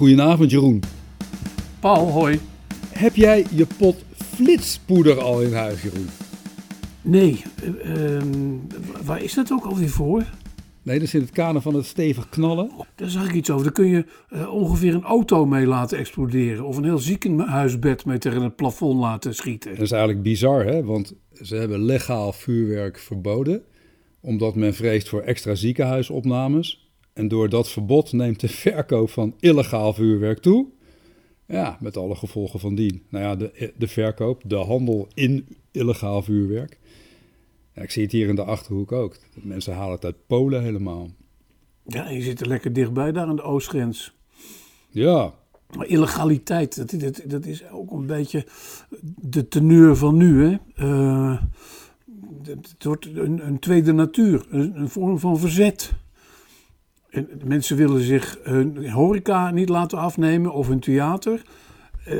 Goedenavond Jeroen. Paul, hoi. Heb jij je pot flitspoeder al in huis Jeroen? Nee, eh, ehm, waar is dat ook alweer voor? Nee, dat is in het kader van het stevig knallen. Daar zag ik iets over. Daar kun je eh, ongeveer een auto mee laten exploderen. Of een heel ziekenhuisbed mee tegen het plafond laten schieten. Dat is eigenlijk bizar, hè? Want ze hebben legaal vuurwerk verboden. Omdat men vreest voor extra ziekenhuisopnames. En door dat verbod neemt de verkoop van illegaal vuurwerk toe. Ja, met alle gevolgen van dien. Nou ja, de, de verkoop, de handel in illegaal vuurwerk. Ja, ik zie het hier in de achterhoek ook. Mensen halen het uit Polen helemaal. Ja, je zit er lekker dichtbij daar aan de oostgrens. Ja, Maar illegaliteit, dat, dat, dat is ook een beetje de teneur van nu. Hè? Eh, het wordt een, een tweede natuur, een, een vorm van verzet. En mensen willen zich hun horeca niet laten afnemen of hun theater. Eh,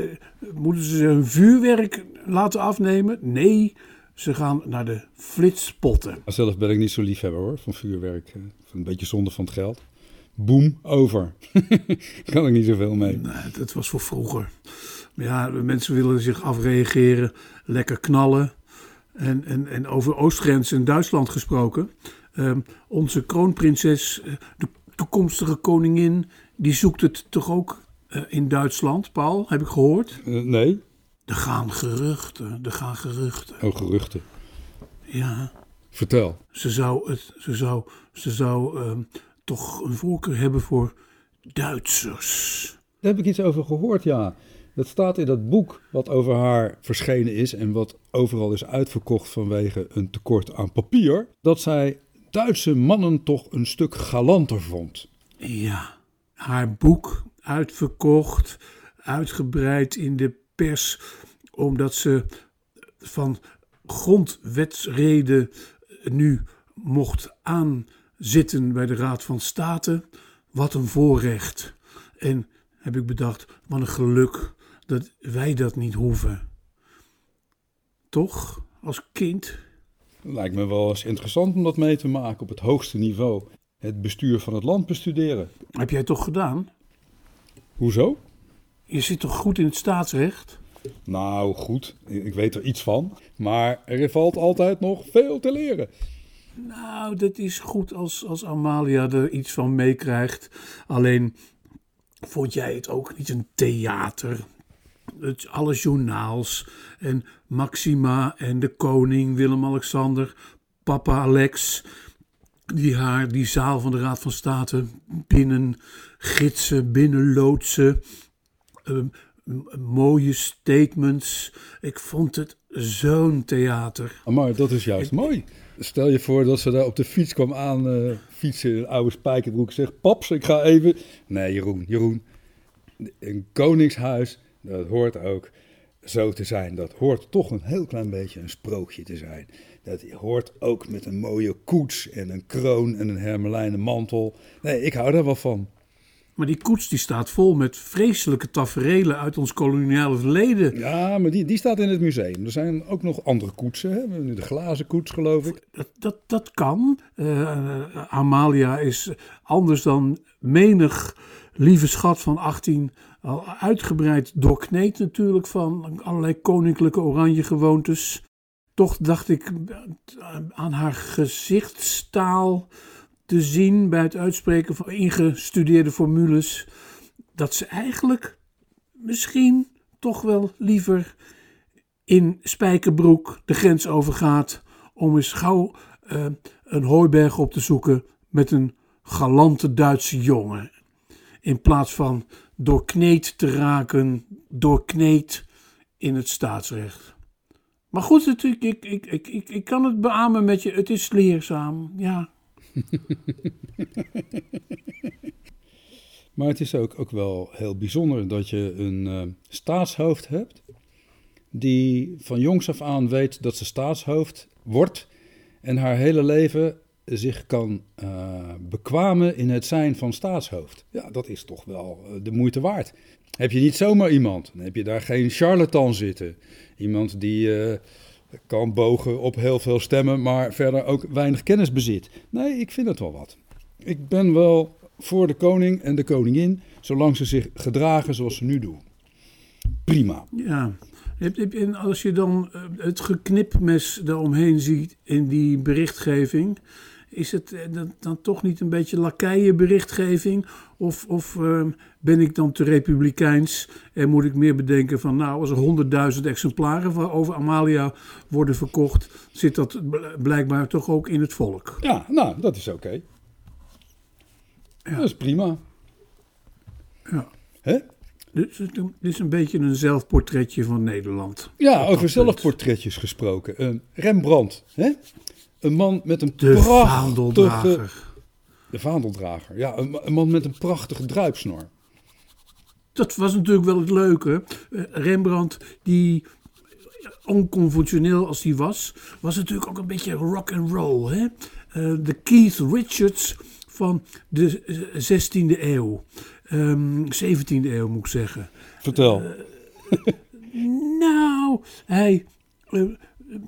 moeten ze hun vuurwerk laten afnemen? Nee, ze gaan naar de flitspotten. zelf ben ik niet zo liefhebber hoor, van vuurwerk. Eh, Een beetje zonde van het geld. Boom, over. kan ik niet zoveel mee. Nee, dat was voor vroeger. Maar ja, mensen willen zich afreageren, lekker knallen. En, en, en over Oostgrens en Duitsland gesproken. Ehm, onze kroonprinses, eh, de toekomstige koningin, die zoekt het toch ook eh, in Duitsland, Paul, heb ik gehoord. Eh, nee? Er gaan geruchten, er gaan geruchten. Oh, geruchten. Ja, Vertel. ze zou, het, ze zou, ze zou ehm, toch een voorkeur hebben voor Duitsers. Daar heb ik iets over gehoord, ja. Dat staat in dat boek wat over haar verschenen is en wat overal is uitverkocht vanwege een tekort aan papier. Dat zij Duitse mannen toch een stuk galanter vond. Ja, haar boek uitverkocht, uitgebreid in de pers, omdat ze van grondwetsreden nu mocht aanzitten bij de Raad van State. Wat een voorrecht. En heb ik bedacht, wat een geluk dat wij dat niet hoeven. Toch, als kind? Lijkt me wel eens interessant om dat mee te maken op het hoogste niveau. Het bestuur van het land bestuderen. Heb jij toch gedaan? Hoezo? Je zit toch goed in het staatsrecht? Nou, goed, ik weet er iets van. Maar er valt altijd nog veel te leren. Nou, dat is goed als, als Amalia er iets van meekrijgt. Alleen vond jij het ook niet een theater? Het, alle journaals en Maxima en de koning Willem-Alexander, papa Alex, die haar die zaal van de Raad van State binnen gidsen, binnen loodsen. Ehm, mooie statements. Ik vond het zo'n theater. Maar dat is juist mooi. Stel je voor dat ze daar op de fiets kwam aan eh, fietsen in een oude spijkerbroek. Zegt, paps, ik ga even... Nee, Jeroen, Jeroen. Een koningshuis, dat hoort ook zo te zijn. Dat hoort toch een heel klein beetje een sprookje te zijn. Dat hoort ook met een mooie koets en een kroon en een hermelijnen mantel. Nee, ik hou daar wel van. Maar die koets die staat vol met vreselijke taferelen uit ons koloniale verleden. Ja, maar die, die staat in het museum. Er zijn ook nog andere koetsen. Hè? De glazen koets, geloof ik. Dat, dat, dat kan. Eh, Amalia is anders dan menig lieve schat van 18 al uitgebreid doorkneed natuurlijk van allerlei koninklijke oranje gewoontes. Toch dacht ik aan haar gezichtstaal te zien bij het uitspreken van ingestudeerde formules dat ze eigenlijk misschien toch wel liever in Spijkerbroek de grens overgaat om eens gauw eh, een hooiberg op te zoeken met een galante Duitse jongen. In plaats van doorkneed te raken, doorkneed in het staatsrecht. Maar goed, ik, ik, ik, ik, ik, ik kan het beamen met je, het is leerzaam, ja. Maar het is ook, ook wel heel bijzonder dat je een eh, staatshoofd hebt. die van jongs af aan weet dat ze staatshoofd wordt. en haar hele leven zich kan eh, bekwamen in het zijn van staatshoofd. Ja, dat is toch wel eh, de moeite waard. Heb je niet zomaar iemand, dan heb je daar geen charlatan zitten. Iemand die kan bogen op heel veel stemmen, maar verder ook weinig kennis bezit. Nee, ik vind het wel wat. Ik ben wel voor de koning en de koningin, zolang ze zich gedragen zoals ze nu doen. Prima. Ja. En als je dan eh, het geknipmes daaromheen ziet in die berichtgeving, is het eh, dan, toch niet een beetje lakeienberichtgeving? Of, of eh, ben ik dan te republikeins en moet ik meer bedenken van, nou, als er honderdduizend exemplaren van over Amalia worden verkocht, zit dat bl- blijkbaar toch ook in het volk? Ja, nou, dat is oké. Ja. Dat is prima. Ja. Hè? Dus het dit is een beetje een zelfportretje van Nederland. Ja, over zelfportretjes gesproken. Een Rembrandt, hè? Een man met een De prachtige... vaandeldrager. De vaandeldrager, ja. Een, een man met een prachtige druipsnor. Dat was natuurlijk wel het leuke. Eh, Rembrandt, die onconventioneel als hij was, was natuurlijk ook een beetje rock and roll. Hè? Eh, de Keith Richards van de eh, 16e eeuw. Ehm 17e eeuw moet ik zeggen. Vertel. Nou, hij, eh,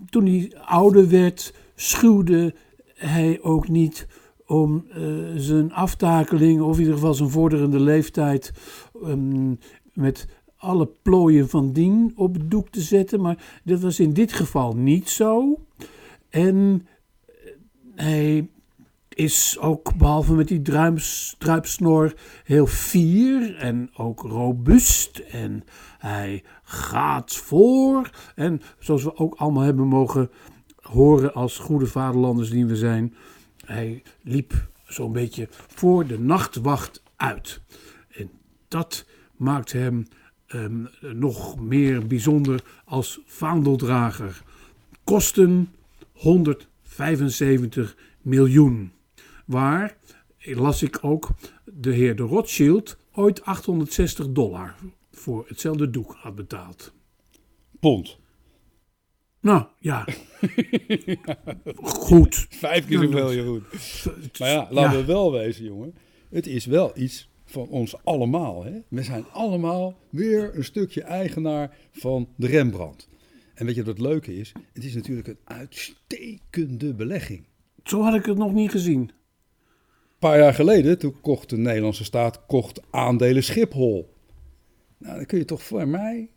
toen hij ouder werd, schuwde hij ook niet om eh, zijn aftakeling, of in ieder geval zijn vorderende leeftijd, ehm, met alle plooien van dien op doek te zetten. Maar dat was in dit geval niet zo. En eh, hij is ook, behalve met die druipsnor, heel fier en ook robuust. En hij gaat voor. En zoals we ook allemaal hebben mogen horen als goede vaderlanders die we zijn, hij liep zo'n beetje voor de nachtwacht uit. En dat maakt hem ehm, nog meer bijzonder als vaandeldrager. Kosten 175 miljoen. Waar, las ik ook, de heer de Rothschild ooit 860 dollar voor hetzelfde doek had betaald. Pond. Nou ja, goed. Vijf keer zoveel, dat- Jeroen. Maar ja, laten Ja. we wel wezen, jongen. Het is wel iets van ons allemaal. Hè? We zijn allemaal weer een stukje eigenaar van de Rembrandt. En weet je wat het leuke is? Het is natuurlijk een uitstekende belegging. Zo had ik het nog niet gezien. Een paar jaar geleden, toen kocht de Nederlandse staat kocht aandelen Schiphol. Nou, dan kun je toch voor mij,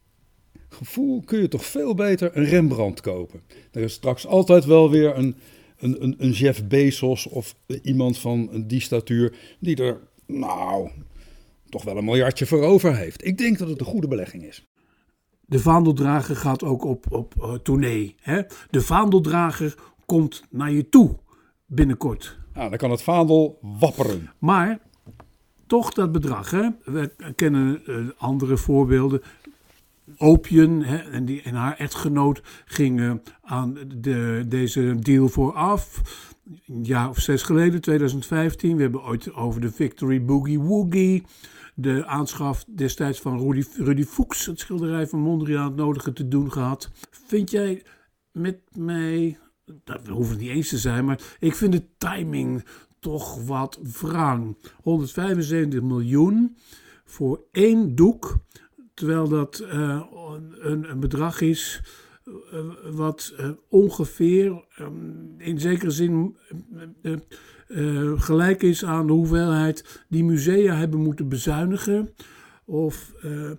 gevoel, kun je toch veel beter een Rembrandt kopen. Er is straks altijd wel weer een, een, een, een Jeff Bezos of iemand van die statuur die er, nou, toch wel een miljardje voor over heeft. Ik denk dat het een goede belegging is. De vaandeldrager gaat ook op, op eh, tournee. Hè? De vaandeldrager komt naar je toe binnenkort. Nou, dan kan het vaandel wapperen. Maar toch dat bedrag. Hè? We kennen eh, andere voorbeelden. Opium hè, en, die, en haar echtgenoot gingen aan de, deze deal vooraf. Een jaar of zes geleden, 2015. We hebben ooit over de Victory Boogie Woogie. De aanschaf destijds van Rudy, Rudy Fuchs, het schilderij van Mondriaan, het nodige te doen gehad. Vind jij met mij, dat hoeft het niet eens te zijn, maar ik vind de timing toch wat wrang. 175 miljoen voor één doek, terwijl dat eh, een, een bedrag is eh, wat eh, ongeveer eh, in zekere zin gelijk is aan de hoeveelheid die musea hebben moeten bezuinigen. Of eh, eh,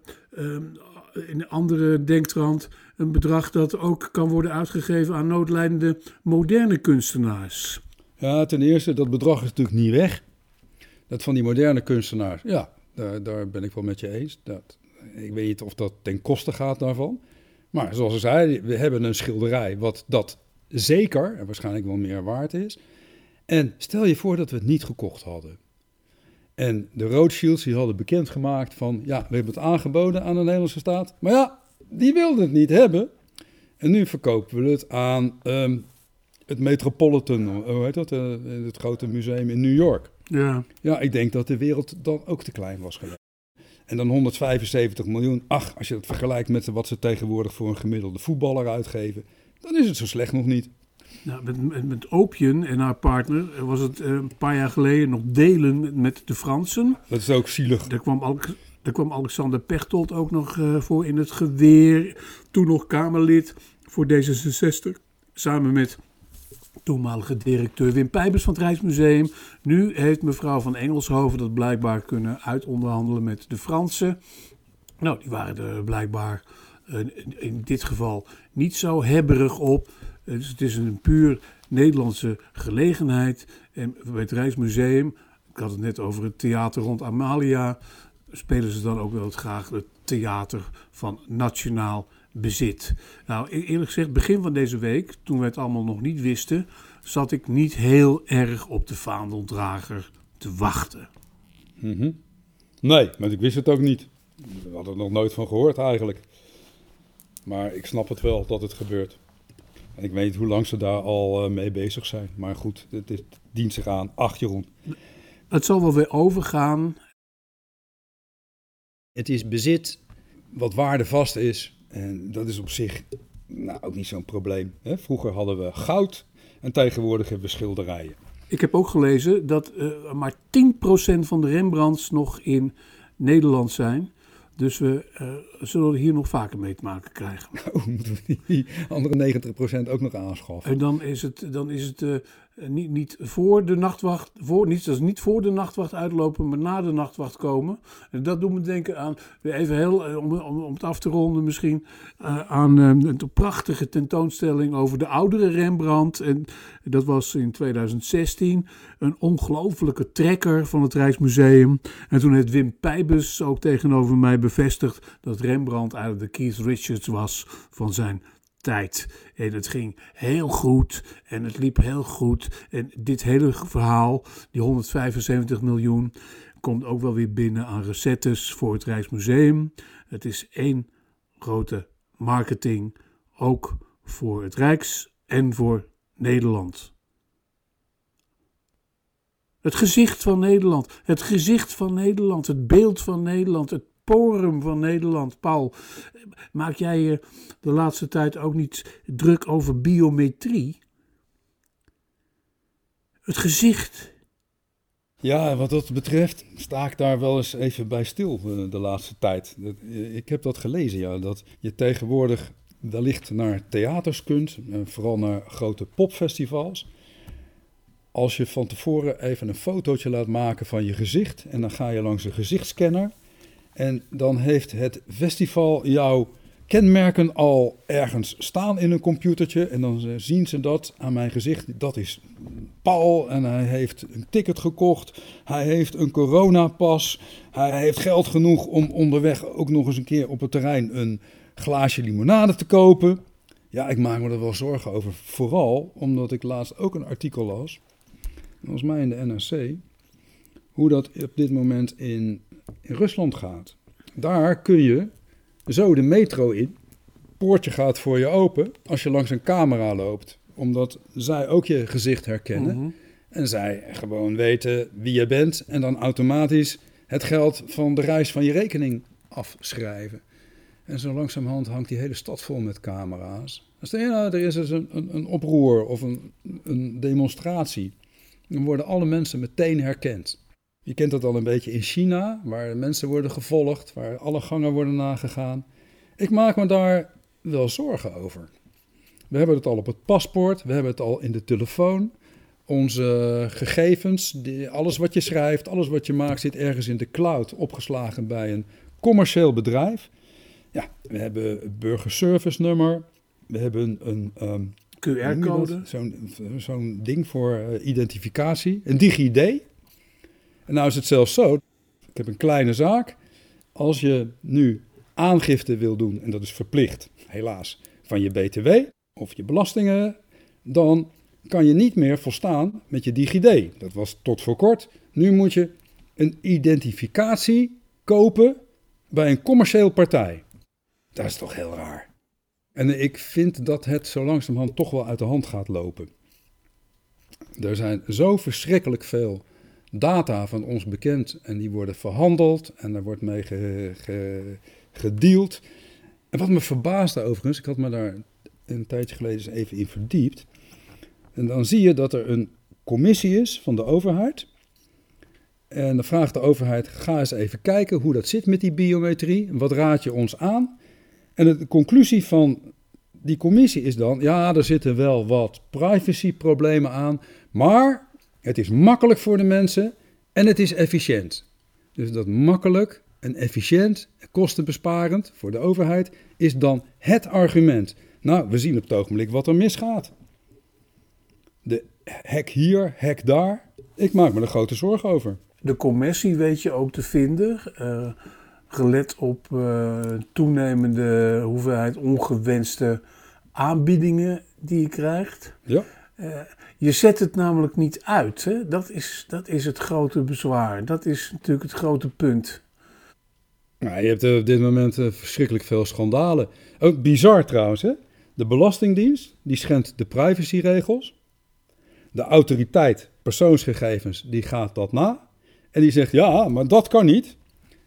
in een andere denktrand een bedrag dat ook kan worden uitgegeven aan noodlijdende moderne kunstenaars. Ja, ten eerste, dat bedrag is natuurlijk niet weg. Dat van die moderne kunstenaars, ja, daar, daar ben ik wel met je eens. Dat, ik weet niet of dat ten koste gaat daarvan. Maar zoals ik zei, we hebben een schilderij wat dat zeker en waarschijnlijk wel meer waard is. En stel je voor dat we het niet gekocht hadden. En de Rothschilds die hadden bekendgemaakt van, ja, we hebben het aangeboden aan de Nederlandse staat. Maar ja, die wilden het niet hebben. En nu verkopen we het aan ehm, het Metropolitan, hoe heet dat, eh, het grote museum in New York. Ja, Ja, ik denk dat de wereld dan ook te klein was geweest. En dan 175 miljoen. Ach, als je dat vergelijkt met wat ze tegenwoordig voor een gemiddelde voetballer uitgeven, dan is het zo slecht nog niet. nou, met, met, met Opium en haar partner was het eh, een paar jaar geleden nog delen met de Fransen. Dat is ook zielig. Daar kwam, daar kwam Alexander Pechtold ook nog eh, voor in het geweer. Toen nog Kamerlid voor D66. Samen met toenmalige directeur Wim Pijbers van het Rijksmuseum. Nu heeft mevrouw van Engelshoven dat blijkbaar kunnen uitonderhandelen met de Fransen. Nou, die waren er blijkbaar uh, in dit geval niet zo hebberig op. Dus het is een puur Nederlandse gelegenheid. En bij het Rijksmuseum, ik had het net over het theater rond Amalia, spelen ze dan ook wel graag het theater van nationaal bezit. Nou, e-, eerlijk gezegd, begin van deze week, toen we het allemaal nog niet wisten, zat ik niet heel erg op de vaandeldrager te wachten. Mhm. Nee, maar ik wist het ook niet. We hadden er nog nooit van gehoord eigenlijk. Maar ik snap het wel dat het gebeurt. En ik weet niet hoe lang ze daar al uh, mee bezig zijn. Maar goed, het, het dient zich aan. Ach, Jeroen. Het zal wel weer overgaan. Het is bezit wat waardevast is. En dat is op zich nou, ook niet zo'n probleem. Hè? Vroeger hadden we goud en tegenwoordig hebben we schilderijen. Ik heb ook gelezen dat uh, maar 10% van de Rembrandts nog in Nederland zijn. Dus we uh, zullen hier nog vaker mee te maken krijgen. Oh, moeten we die andere 90% ook nog aanschaffen? En dan is het, dan is het uh, niet, niet voor de nachtwacht, voor, niet, dus niet voor de nachtwacht uitlopen, maar na de nachtwacht komen. En dat doet me denken aan, even heel, eh, om, om, om het af te ronden misschien, uh, aan een prachtige tentoonstelling over de oudere Rembrandt. En dat was in 2016 een ongelofelijke trekker van het Rijksmuseum. En toen heeft Wim Pijbus ook tegenover mij bevestigd dat Rembrandt eigenlijk de Keith Richards was van zijn tijd. En het ging heel goed en het liep heel goed. En dit hele verhaal, die 175 miljoen, komt ook wel weer binnen aan recettes voor het Rijksmuseum. Het is één grote marketing, ook voor het Rijks en voor Nederland. Het gezicht van Nederland, het gezicht van Nederland, het beeld van Nederland, het porum van Nederland. Paul, maak jij je de laatste tijd ook niet druk over biometrie? Het gezicht. Ja, wat dat betreft sta ik daar wel eens even bij stil de, eh, de laatste tijd. Ik heb dat gelezen, ja, dat je tegenwoordig wellicht naar theaters kunt, eh, vooral naar grote popfestivals. Als je van tevoren even een fotootje laat maken van je gezicht en dan ga je langs een gezichtscanner en dan heeft het festival jouw kenmerken al ergens staan in een computertje. En dan zien ze dat aan mijn gezicht. Dat is Paul en hij heeft een ticket gekocht. Hij heeft een coronapas. Hij heeft geld genoeg om onderweg ook nog eens een keer op het terrein een glaasje limonade te kopen. Ja, ik maak me er wel zorgen over. Vooral omdat ik laatst ook een artikel las. Volgens mij in de NRC. Hoe dat op dit moment in in Rusland gaat. Daar kun je zo de metro in. Poortje gaat voor je open als je langs een camera loopt. Omdat zij ook je gezicht herkennen. Mhm. En zij gewoon weten wie je bent. En dan automatisch het geld van de reis van je rekening afschrijven. En zo langzamerhand hangt die hele stad vol met camera's. Als er, er is dus een, een, een oproer of een, een demonstratie, dan worden alle mensen meteen herkend. Je kent dat al een beetje in China, waar mensen worden gevolgd, waar alle gangen worden nagegaan. Ik maak me daar wel zorgen over. We hebben het al op het paspoort, we hebben het al in de telefoon. Onze gegevens, alles wat je schrijft, alles wat je maakt, zit ergens in de cloud opgeslagen bij een commercieel bedrijf. Ja, we hebben het burgerservice nummer, we hebben een, um, QR-code, zo'n zo'n ding voor uh, identificatie, een DigiD. En nou is het zelfs zo, ik heb een kleine zaak. Als je nu aangifte wil doen, en dat is verplicht, helaas, van je BTW of je belastingen, dan kan je niet meer volstaan met je DigiD. Dat was tot voor kort. Nu moet je een identificatie kopen bij een commercieel partij. Dat is toch heel raar. En ik vind dat het zo langzamerhand toch wel uit de hand gaat lopen. Er zijn zo verschrikkelijk veel data van ons bekend en die worden verhandeld en daar wordt mee gedeeld. En wat me verbaasde overigens, ik had me daar een tijdje geleden eens even in verdiept. En dan zie je dat er een commissie is van de overheid. En dan vraagt de overheid, ga eens even kijken hoe dat zit met die biometrie. Wat raad je ons aan? En de conclusie van die commissie is dan, ja, er zitten wel wat privacyproblemen aan, maar het is makkelijk voor de mensen en het is efficiënt. Dus dat makkelijk en efficiënt en kostenbesparend voor de overheid is dan het argument. Nou, we zien op het ogenblik wat er misgaat. De hek hier, hek daar. Ik maak me er grote zorgen over. De commissie weet je ook te vinden. Uh, gelet op uh, toenemende hoeveelheid ongewenste aanbiedingen die je krijgt. Ja. Uh, je zet het namelijk niet uit. Hè? Dat, is, dat is het grote bezwaar. Dat is natuurlijk het grote punt. Nou, je hebt op dit moment verschrikkelijk veel schandalen. Ook bizar trouwens, hè? De Belastingdienst die schendt de privacyregels. De autoriteit persoonsgegevens die gaat dat na. En die zegt ja, maar dat kan niet.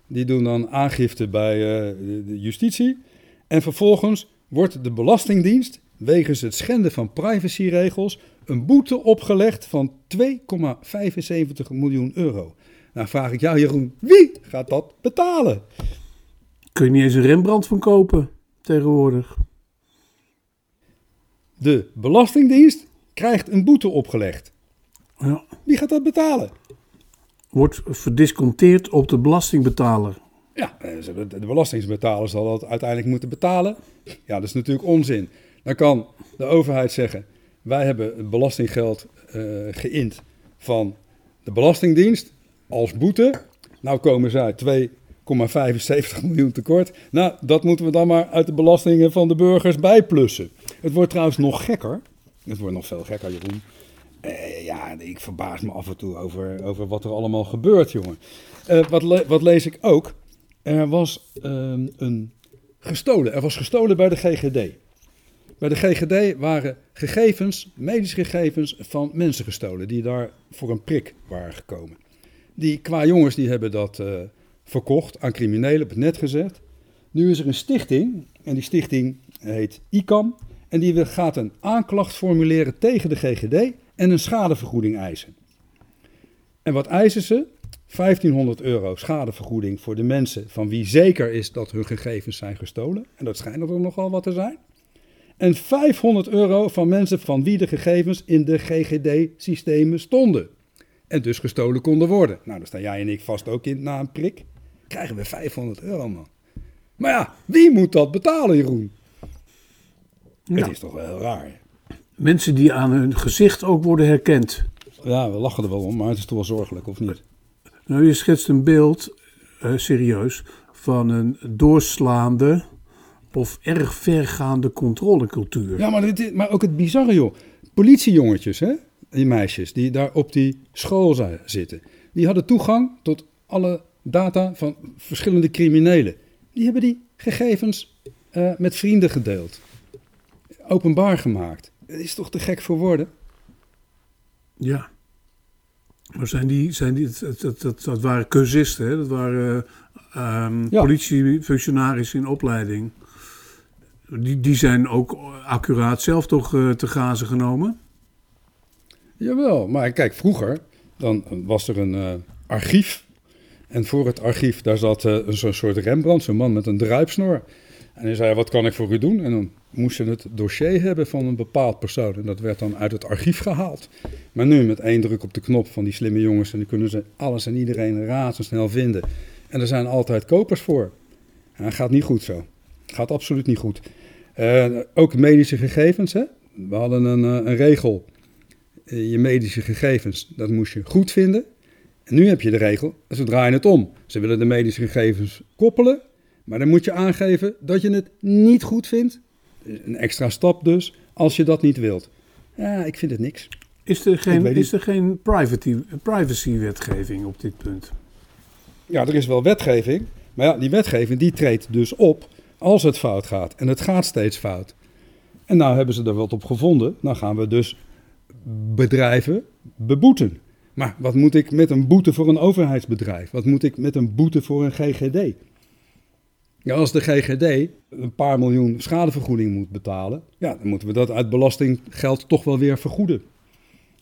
Die doen dan aangifte bij uh, de justitie. En vervolgens wordt de Belastingdienst wegens het schenden van privacyregels een boete opgelegd van 2,75 miljoen euro. Nou vraag ik jou Jeroen, wie gaat dat betalen? Kun je niet eens een Rembrandt van kopen tegenwoordig? De Belastingdienst krijgt een boete opgelegd. Ja. Wie gaat dat betalen? Wordt verdisconteerd op de belastingbetaler. Ja, de belastingbetaler zal dat uiteindelijk moeten betalen. Ja, dat is natuurlijk onzin. Dan kan de overheid zeggen: wij hebben belastinggeld uh, geïnd van de Belastingdienst als boete. Nou komen zij 2,75 miljoen tekort. Nou, dat moeten we dan maar uit de belastingen van de burgers bijplussen. Het wordt trouwens nog gekker. Het wordt nog veel gekker, Jeroen. Uh, ja, ik verbaas me af en toe over, over wat er allemaal gebeurt, jongen. Uh, wat, wat, lees ik ook? Er was uh, een gestolen. Er was gestolen bij de GGD. Bij de GGD waren gegevens, medische gegevens van mensen gestolen die daar voor een prik waren gekomen. Die qua jongens die hebben dat uh, verkocht aan criminelen, op het net gezet. Nu is er een stichting en die stichting heet ICAM. En die gaat een aanklacht formuleren tegen de GGD en een schadevergoeding eisen. En wat eisen ze? 1500 euro schadevergoeding voor de mensen van wie zeker is dat hun gegevens zijn gestolen. En dat schijnt er nogal wat te zijn. En 500 euro van mensen van wie de gegevens in de GGD-systemen stonden. En dus gestolen konden worden. Nou, daar staan jij en ik vast ook in na een prik. Krijgen we 500 euro, man. Maar ja, wie moet dat betalen, Jeroen? Het is toch wel heel raar. Mensen die aan hun gezicht ook worden herkend. Ja, we lachen er wel om, maar het is toch wel zorgelijk, of niet? Nou, je schetst een beeld, uh, serieus, van een doorslaande of erg vergaande controlecultuur. Ja, maar, dit, maar ook het bizarre, joh. Politiejongetjes, hè? die meisjes die daar op die school zitten, die hadden toegang tot alle data van verschillende criminelen. Die hebben die gegevens uh, met vrienden gedeeld openbaar gemaakt. Het is toch te gek voor woorden? Ja. Maar zijn die, zijn die dat, dat, dat, waren cursisten, hè? dat waren uh, um, ja. politiefunctionarissen in opleiding. Die, die zijn ook accuraat zelf toch uh, te gazen genomen? Jawel, maar kijk, vroeger dan was er een uh, archief. En voor het archief daar zat uh, zo'n soort Rembrandt, zo'n man met een druipsnor. En hij zei, wat kan ik voor u doen? En dan moest je het dossier hebben van een bepaald persoon. En dat werd dan uit het archief gehaald. Maar nu met één druk op de knop van die slimme jongens... en dan kunnen ze alles en iedereen razendsnel vinden. En er zijn altijd kopers voor. En dat gaat niet goed zo. Gaat absoluut niet goed. Uh, ook medische gegevens, hè? We hadden een, uh, een regel. Uh, je medische gegevens, dat moest je goed vinden. En nu heb je de regel, ze draaien het om. Ze willen de medische gegevens koppelen... Maar dan moet je aangeven dat je het niet goed vindt. Een extra stap dus, als je dat niet wilt. Ja, ik vind het niks. Is er geen, is er geen privacy-wetgeving op dit punt? Ja, er is wel wetgeving. Maar ja, die wetgeving die treedt dus op als het fout gaat. En het gaat steeds fout. En nou hebben ze er wat op gevonden. Dan gaan we dus bedrijven beboeten. Maar wat moet ik met een boete voor een overheidsbedrijf? Wat moet ik met een boete voor een GGD? Ja, als de GGD een paar miljoen schadevergoeding moet betalen, ja, dan moeten we dat uit belastinggeld toch wel weer vergoeden.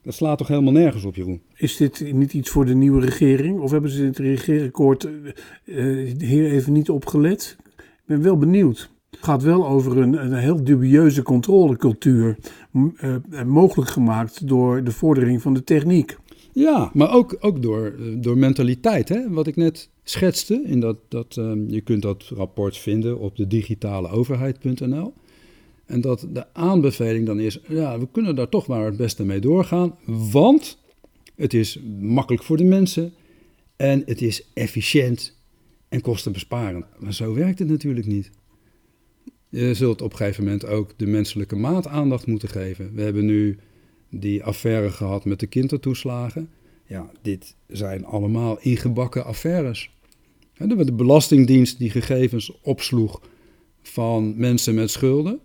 Dat slaat toch helemaal nergens op, Jeroen? Is dit niet iets voor de nieuwe regering? Of hebben ze in het regeerakkoord uh, hier even niet opgelet? Ben wel benieuwd. Het gaat wel over een, een heel dubieuze controlecultuur, uh, mogelijk gemaakt door de vordering van de techniek. Ja, maar ook, ook door, door mentaliteit. Hè? Wat ik net schetste, in dat, dat, um, je kunt dat rapport vinden op de digitaleoverheid.nl. En dat de aanbeveling dan is, ja, we kunnen daar toch maar het beste mee doorgaan, want het is makkelijk voor de mensen en het is efficiënt en kostenbesparend. Maar zo werkt het natuurlijk niet. Je zult op een gegeven moment ook de menselijke maat aandacht moeten geven. We hebben nu die affaire gehad met de kindertoeslagen. Ja, dit zijn allemaal ingebakken affaires. De Belastingdienst die gegevens opsloeg van mensen met schulden.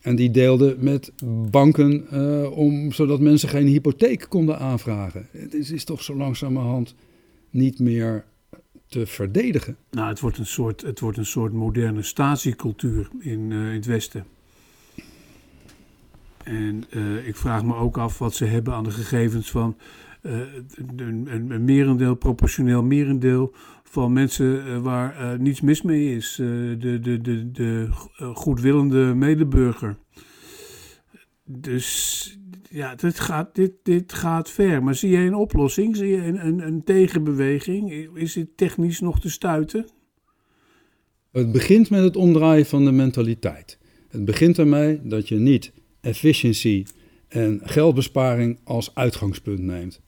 En die deelde met banken uh, om, zodat mensen geen hypotheek konden aanvragen. Het is, is, toch zo langzamerhand niet meer te verdedigen. Nou, het wordt een soort, het wordt een soort moderne statiecultuur in, uh, in het Westen. En uh, ik vraag me ook af wat ze hebben aan de gegevens van een, een, een, merendeel, proportioneel merendeel van mensen waar niets mis mee is. de, de, de, de goedwillende medeburger. Dus ja, dit gaat, dit, dit gaat ver. Maar zie je een oplossing? Zie je een, een, een tegenbeweging? Is dit technisch nog te stuiten? Het begint met het omdraaien van de mentaliteit. Het begint ermee dat je niet efficiëntie en geldbesparing als uitgangspunt neemt,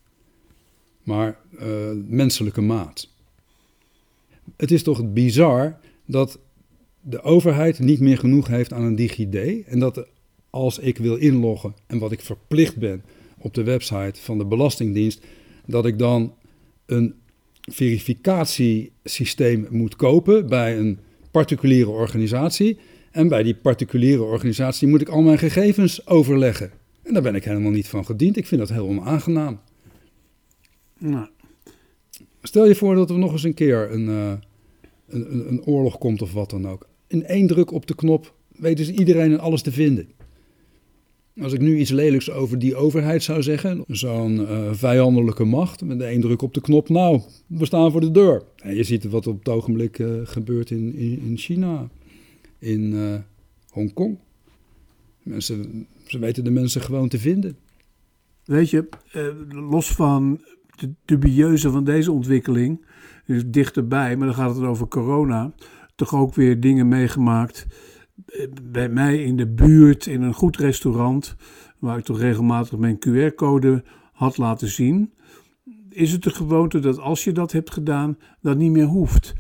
maar uh, menselijke maat. Het is toch bizar dat de overheid niet meer genoeg heeft aan een DigiD en dat als ik wil inloggen en wat ik verplicht ben op de website van de Belastingdienst, dat ik dan een verificatiesysteem moet kopen bij een particuliere organisatie. En bij die particuliere organisatie moet ik al mijn gegevens overleggen. En daar ben ik helemaal niet van gediend. Ik vind dat heel onaangenaam. Nou. Stel je voor dat er nog eens een keer een, uh, een, een oorlog komt of wat dan ook. In één druk op de knop weten ze iedereen en alles te vinden. Als ik nu iets lelijks over die overheid zou zeggen, zo'n uh, vijandelijke macht, met de één druk op de knop, nou, we staan voor de deur. En je ziet wat op het ogenblik uh, gebeurt in, in, in, China, in uh, Hongkong. Mensen, ze weten de mensen gewoon te vinden. Weet je, los van de dubieuze van deze ontwikkeling, is dichterbij, maar dan gaat het over corona, toch ook weer dingen meegemaakt bij mij in de buurt in een goed restaurant, waar ik toch regelmatig mijn QR-code had laten zien, is het de gewoonte dat als je dat hebt gedaan, dat niet meer hoeft.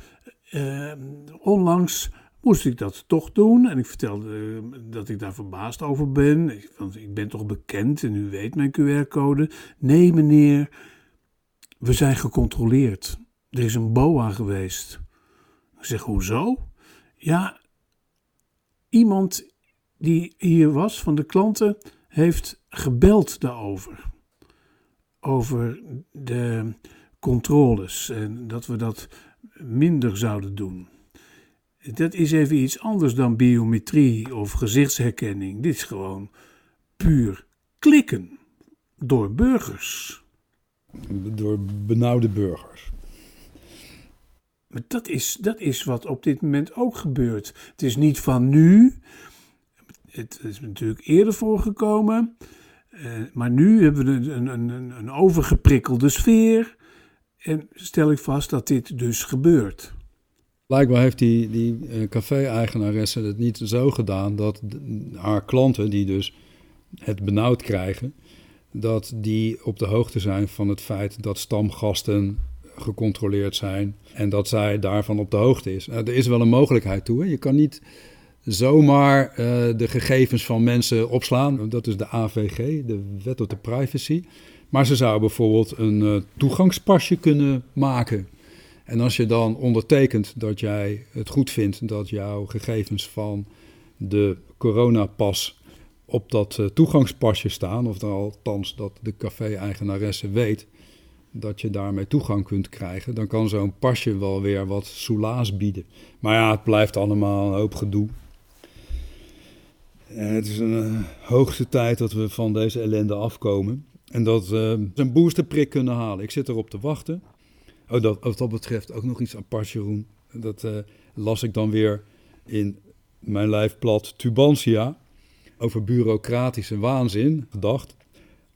Uh, onlangs moest ik dat toch doen en ik vertelde uh, dat ik daar verbaasd over ben. Want ik ben toch bekend en u weet mijn QR-code. Nee, meneer, we zijn gecontroleerd. Er is een BOA geweest. Ik zeg, hoezo? Ja, iemand die hier was van de klanten heeft gebeld daarover. Over de controles en dat we dat minder zouden doen. Dat is even iets anders dan biometrie of gezichtsherkenning. Dit is gewoon puur klikken door burgers. Door benauwde burgers. Maar dat is, dat is wat op dit moment ook gebeurt. Het is niet van nu. Het is natuurlijk eerder voorgekomen. Uh, maar nu hebben we een, een, een, overgeprikkelde sfeer. En stel ik vast dat dit dus gebeurt. Blijkbaar heeft die, die uh, café-eigenaresse het niet zo gedaan dat haar klanten, die dus het benauwd krijgen, dat die op de hoogte zijn van het feit dat stamgasten gecontroleerd zijn en dat zij daarvan op de hoogte is. Nou, er is wel een mogelijkheid toe. Hè? Je kan niet zomaar uh, de gegevens van mensen opslaan. Dat is de AVG, de Wet op de Privacy. Maar ze zou bijvoorbeeld een uh, toegangspasje kunnen maken. En als je dan ondertekent dat jij het goed vindt dat jouw gegevens van de coronapas op dat uh, toegangspasje staan, of dan althans dat de café-eigenaresse weet dat je daarmee toegang kunt krijgen, dan kan zo'n pasje wel weer wat soelaas bieden. Maar ja, het blijft allemaal een hoop gedoe. En het is een uh, hoogste tijd dat we van deze ellende afkomen. En dat we een boosterprik kunnen halen. Ik zit erop te wachten. Oh, dat, wat dat betreft ook nog iets apart, Jeroen. Dat uh, las ik dan weer in mijn lijfblad Tubantia, over bureaucratische waanzin gedacht.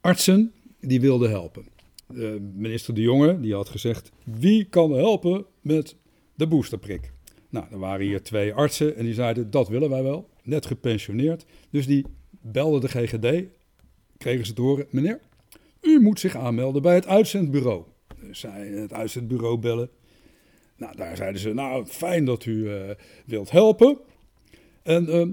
Artsen die wilden helpen. Minister De Jonge die had gezegd: wie kan helpen met de boosterprik? Nou, er waren hier twee artsen en die zeiden: dat willen wij wel, net gepensioneerd. Dus die belden de GGD, kregen ze te horen: meneer, u moet zich aanmelden bij het uitzendbureau. Dus zij het uitzendbureau bellen. Nou, daar zeiden ze: nou, fijn dat u uh, wilt helpen. En uh,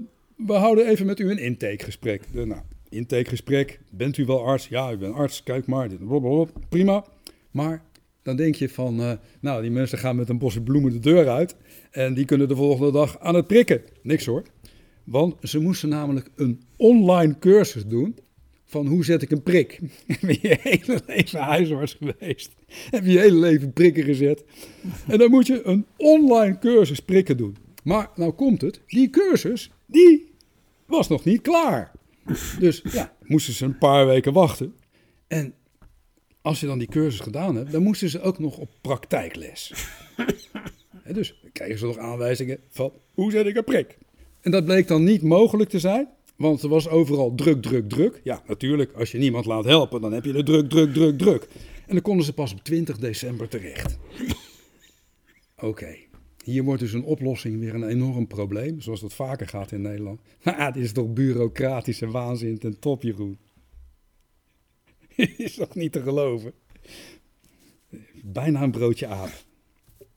we houden even met u een intakegesprek. De, nou, intakegesprek. Bent u wel arts? Ja, ik ben arts. Kijk maar. Prima. Maar dan denk je van, uh, nou, die mensen gaan met een bosje bloemen de deur uit. En die kunnen de volgende dag aan het prikken. Niks hoor. Want ze moesten namelijk een online cursus doen van hoe zet ik een prik. Heb je hele leven huisarts geweest? Heb je hele leven prikken gezet? En dan moet je een online cursus prikken doen. Maar nou komt het, die cursus, die was nog niet klaar. Dus ja, moesten ze een paar weken wachten. En als je dan die cursus gedaan hebt, dan moesten ze ook nog op praktijkles. dus kregen ze nog aanwijzingen van hoe zet ik een prik. En dat bleek dan niet mogelijk te zijn, want er was overal druk, druk, druk. Ja, natuurlijk, als je niemand laat helpen, dan heb je de druk, druk, druk, druk. En dan konden ze pas op 20 december terecht. Oké, hier wordt dus een oplossing weer een enorm probleem, zoals dat vaker gaat in Nederland. Maar dit is toch bureaucratische waanzin ten top, Jeroen. is toch niet te geloven? Bijna een broodje aap.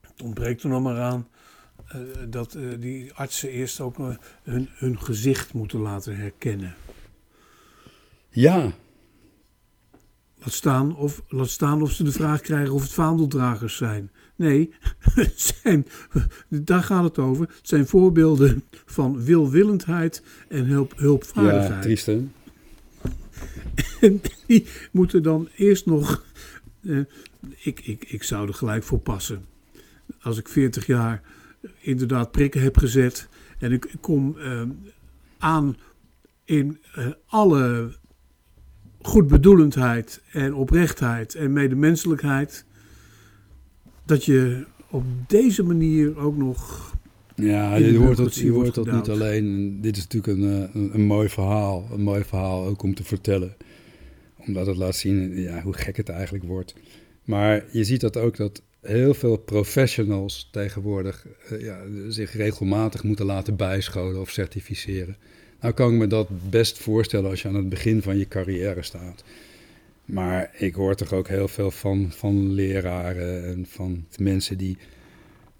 Het ontbreekt er nog maar aan uh, dat uh, die artsen eerst ook uh, hun, hun gezicht moeten laten herkennen. Ja. Laat staan, of, laat staan of ze de vraag krijgen of het vaandeldragers zijn. Nee, het zijn, daar gaat het over. Het zijn voorbeelden van wilwillendheid en hulp, hulpvaardigheid. Ja, triest hè? En die moeten dan eerst nog. Uh, ik, ik, ik zou er gelijk voor passen. Als ik 40 jaar inderdaad prikken heb gezet. en ik kom uh, aan in uh, alle goedbedoelendheid en oprechtheid en medemenselijkheid. Dat je op deze manier ook nog. Ja, je hoort, dat, je hoort dat niet alleen. Dit is natuurlijk een, een, een mooi verhaal. Een mooi verhaal ook om te vertellen omdat het laat zien ja, hoe gek het eigenlijk wordt. Maar je ziet dat ook dat heel veel professionals tegenwoordig uh, ja, zich regelmatig moeten laten bijscholen of certificeren. Nou kan ik me dat best voorstellen als je aan het begin van je carrière staat. Maar ik hoor toch ook heel veel van, van leraren en van mensen die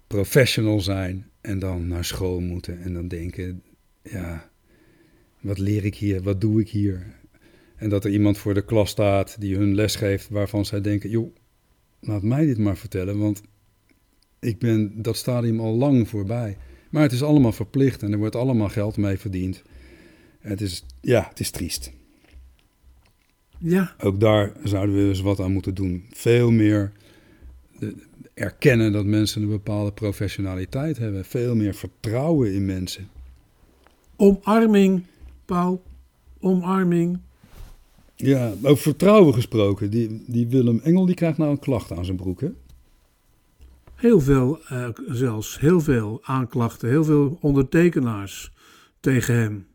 professional zijn en dan naar school moeten en dan denken, ja, wat leer ik hier, wat doe ik hier? En dat er iemand voor de klas staat die hun les geeft waarvan zij denken, joh, laat mij dit maar vertellen, want ik ben dat stadium al lang voorbij. Maar het is allemaal verplicht en er wordt allemaal geld mee verdiend. Het is, ja, het is triest. Ja. Ook daar zouden we eens wat aan moeten doen. Veel meer erkennen dat mensen een bepaalde professionaliteit hebben. Veel meer vertrouwen in mensen. Omarming, Paul. Omarming. Ja, over vertrouwen gesproken. Die, die Willem Engel die krijgt nou een klacht aan zijn broek, hè? Heel veel, uh, zelfs heel veel aanklachten, heel veel ondertekenaars tegen hem.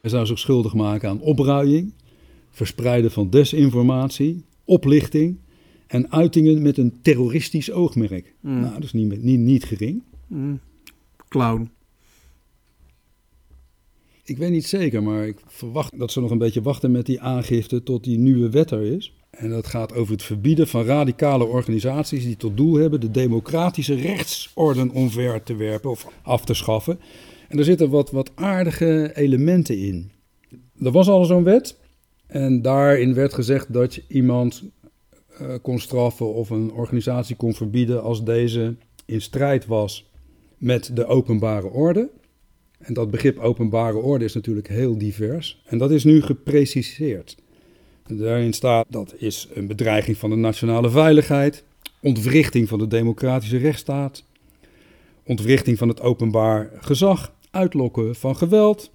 Hij zou zich schuldig maken aan opruiing, verspreiden van desinformatie, oplichting en uitingen met een terroristisch oogmerk. Mm. Nou, dat is niet, niet, niet gering. Mm. Clown. Ik weet niet zeker, maar ik verwacht dat ze nog een beetje wachten met die aangifte tot die nieuwe wet er is. En dat gaat over het verbieden van radicale organisaties die tot doel hebben de democratische rechtsorde omver te werpen of af te schaffen. En er zitten wat, wat aardige elementen in. Er was al zo'n wet en daarin werd gezegd dat je iemand uh, kon straffen of een organisatie kon verbieden als deze in strijd was met de openbare orde. En dat begrip openbare orde is natuurlijk heel divers. En dat is nu gepreciseerd. Daarin staat dat is een bedreiging van de nationale veiligheid, ontwrichting van de democratische rechtsstaat, ontwrichting van het openbaar gezag, uitlokken van geweld,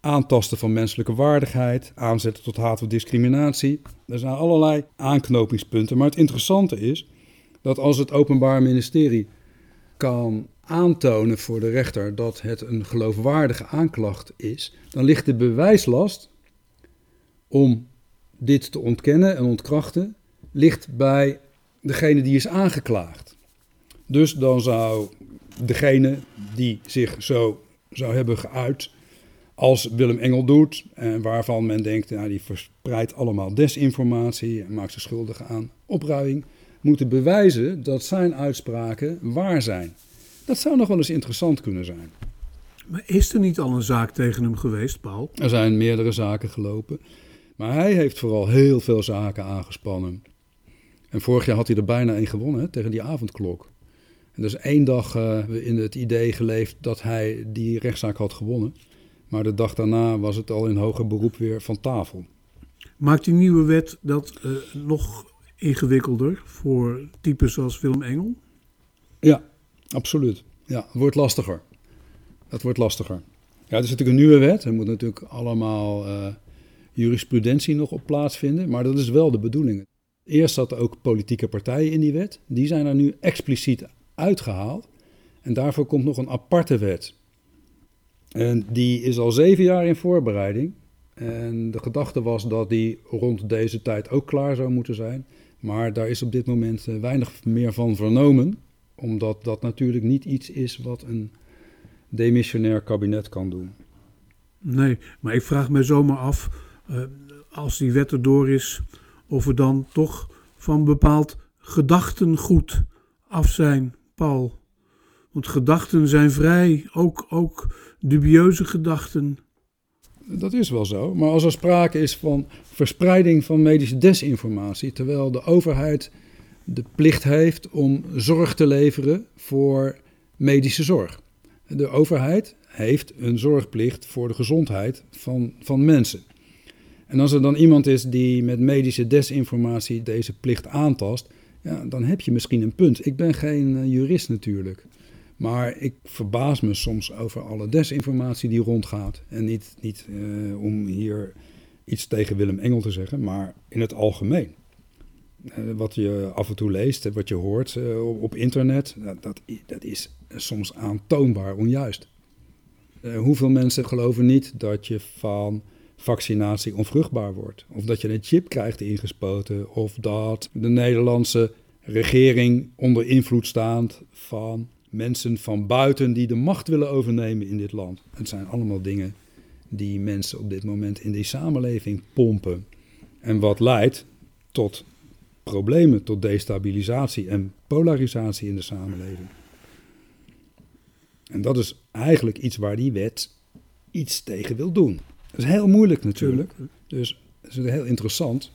aantasten van menselijke waardigheid, aanzetten tot haat of discriminatie. Er zijn allerlei aanknopingspunten. Maar het interessante is dat als het Openbaar Ministerie kan aantonen voor de rechter dat het een geloofwaardige aanklacht is, dan ligt de bewijslast om dit te ontkennen en ontkrachten, ligt bij degene die is aangeklaagd. Dus dan zou degene die zich zo zou hebben geuit als Willem Engel doet, en waarvan men denkt, nou, die verspreidt allemaal desinformatie en maakt zich schuldig aan opruiing, moeten bewijzen dat zijn uitspraken waar zijn. Dat zou nog wel eens interessant kunnen zijn. Maar is er niet al een zaak tegen hem geweest, Paul? Er zijn meerdere zaken gelopen. Maar hij heeft vooral heel veel zaken aangespannen. En vorig jaar had hij er bijna één gewonnen hè, tegen die avondklok. En dus één dag uh, in het idee geleefd dat hij die rechtszaak had gewonnen. Maar de dag daarna was het al in hoger beroep weer van tafel. Maakt die nieuwe wet dat uh, nog ingewikkelder voor types zoals Willem Engel? Ja, absoluut. Ja, het wordt lastiger. Het wordt lastiger. Ja, het is natuurlijk een nieuwe wet. Er moet natuurlijk allemaal uh, jurisprudentie nog op plaatsvinden. Maar dat is wel de bedoeling. Eerst zaten ook politieke partijen in die wet. Die zijn er nu expliciet uitgehaald. En daarvoor komt nog een aparte wet. En die is al zeven jaar in voorbereiding. En de gedachte was dat die rond deze tijd ook klaar zou moeten zijn. Maar daar is op dit moment eh, weinig meer van vernomen. Omdat dat natuurlijk niet iets is wat een demissionair kabinet kan doen. Nee, maar ik vraag me zomaar af, uh, als die wet erdoor is, of we dan toch van bepaald gedachtengoed af zijn, Paul. Want gedachten zijn vrij, ook, ook dubieuze gedachten. Dat is wel zo, maar als er sprake is van verspreiding van medische desinformatie, terwijl de overheid de plicht heeft om zorg te leveren voor medische zorg. De overheid heeft een zorgplicht voor de gezondheid van, van mensen. En als er dan iemand is die met medische desinformatie deze plicht aantast, ja, dan heb je misschien een punt. Ik ben geen uh, jurist natuurlijk. Maar ik verbaas me soms over alle desinformatie die rondgaat. En niet, niet uh, om hier iets tegen Willem Engel te zeggen, maar in het algemeen. Uh, wat je af en toe leest, wat je hoort op, op, internet, dat, dat, dat, is soms aantoonbaar onjuist. hoeveel mensen geloven niet dat je van vaccinatie onvruchtbaar wordt. Of dat je een chip krijgt ingespoten. Of dat de Nederlandse regering onder invloed staat van mensen van buiten die de macht willen overnemen in dit land. Het zijn allemaal dingen die mensen op dit moment in die samenleving pompen. En wat leidt tot problemen, tot destabilisatie en polarisatie in de samenleving. En dat is eigenlijk iets waar die wet iets tegen wil doen. Dat is heel moeilijk natuurlijk. Dus het is heel interessant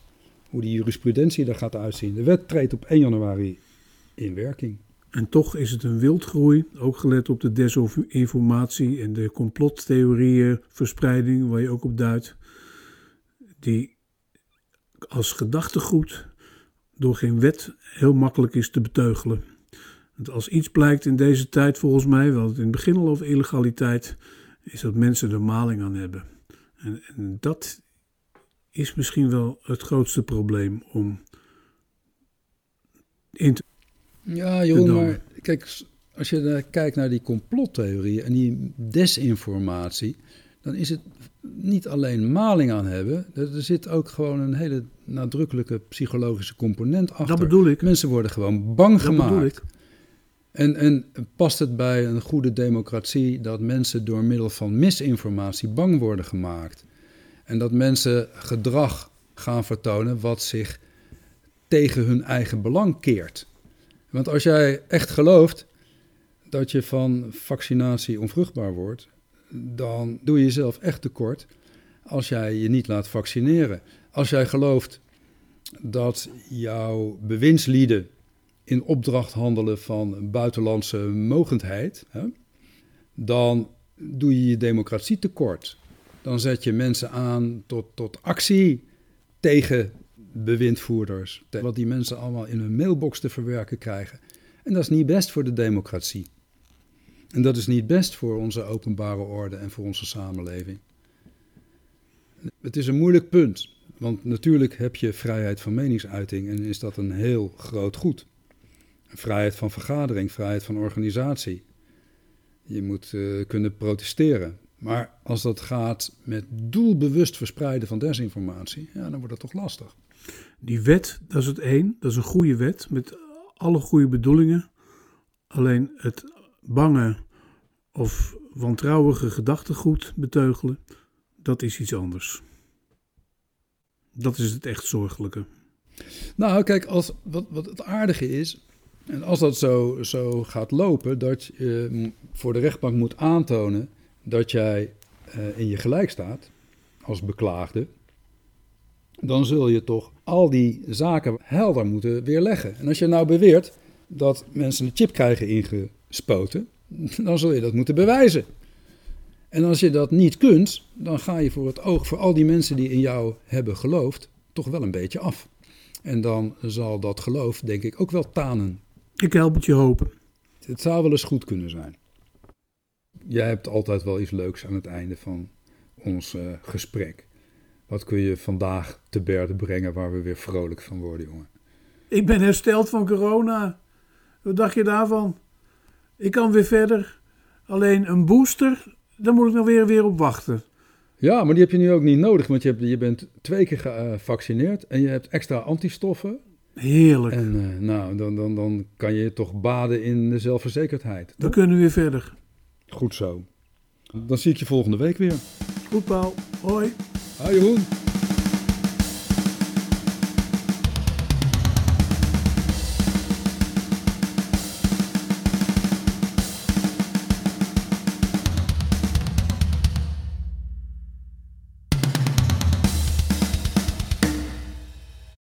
hoe die jurisprudentie er gaat uitzien. De wet treedt op 1 januari in werking. En toch is het een wildgroei, ook gelet op de desinformatie en de complottheorieën, verspreiding, waar je ook op duidt, die als gedachtegoed door geen wet heel makkelijk is te beteugelen. Want als iets blijkt in deze tijd volgens mij, we hadden het in het begin al over illegaliteit, is dat mensen er maling aan hebben. En, en dat is misschien wel het grootste probleem om in te. Ja, Jeroen, maar kijk, als je kijkt naar die complottheorieën en die desinformatie, dan is het niet alleen maling aan hebben. Er zit ook gewoon een hele nadrukkelijke psychologische component achter. Dat bedoel ik. Mensen worden gewoon bang dat gemaakt. Bedoel ik. En, en past het bij een goede democratie dat mensen door middel van misinformatie bang worden gemaakt? En dat mensen gedrag gaan vertonen wat zich tegen hun eigen belang keert? Want als jij echt gelooft dat je van vaccinatie onvruchtbaar wordt, dan doe je jezelf echt tekort als jij je niet laat vaccineren. Als jij gelooft dat jouw bewindslieden in opdracht handelen van buitenlandse mogendheid, hè, dan doe je je democratie tekort. Dan zet je mensen aan tot, tot actie tegen bewindvoerders. Wat die mensen allemaal in hun mailbox te verwerken krijgen. En dat is niet best voor de democratie. En dat is niet best voor onze openbare orde en voor onze samenleving. Het is een moeilijk punt, want natuurlijk heb je vrijheid van meningsuiting en is dat een heel groot goed. Vrijheid van vergadering, vrijheid van organisatie. Je moet uh, kunnen protesteren. Maar als dat gaat met doelbewust verspreiden van desinformatie, ja, dan wordt het toch lastig. Die wet, dat is het één. Dat is een goede wet met alle goede bedoelingen. Alleen het bange of wantrouwige gedachtegoed beteugelen, dat is iets anders. Dat is het echt zorgelijke. Nou, kijk, als, wat, wat het aardige is, en als dat zo, zo gaat lopen, dat je voor de rechtbank moet aantonen dat jij uh, in je gelijk staat als beklaagde, dan zul je toch al die zaken helder moeten weerleggen. En als je nou beweert dat mensen een chip krijgen ingespoten, dan zul je dat moeten bewijzen. En als je dat niet kunt, dan ga je voor het oog voor al die mensen die in jou hebben geloofd, toch wel een beetje af. En dan zal dat geloof, denk ik, ook wel tanen. Ik help het je hopen. Het zou wel eens goed kunnen zijn. Jij hebt altijd wel iets leuks aan het einde van ons uh, gesprek. Wat kun je vandaag te berde brengen waar we weer vrolijk van worden, jongen? Ik ben hersteld van corona. Wat dacht je daarvan? Ik kan weer verder. Alleen een booster, daar moet ik nog weer, weer op wachten. Ja, maar die heb je nu ook niet nodig, want je, hebt, je bent twee keer gevaccineerd en je hebt extra antistoffen. Heerlijk. En uh, nou, dan, dan, dan kan je toch baden in de zelfverzekerdheid. Dan kunnen we weer verder. Goed zo. Dan zie ik je volgende week weer. Goed, Paul. Hoi. Hoi, Jeroen.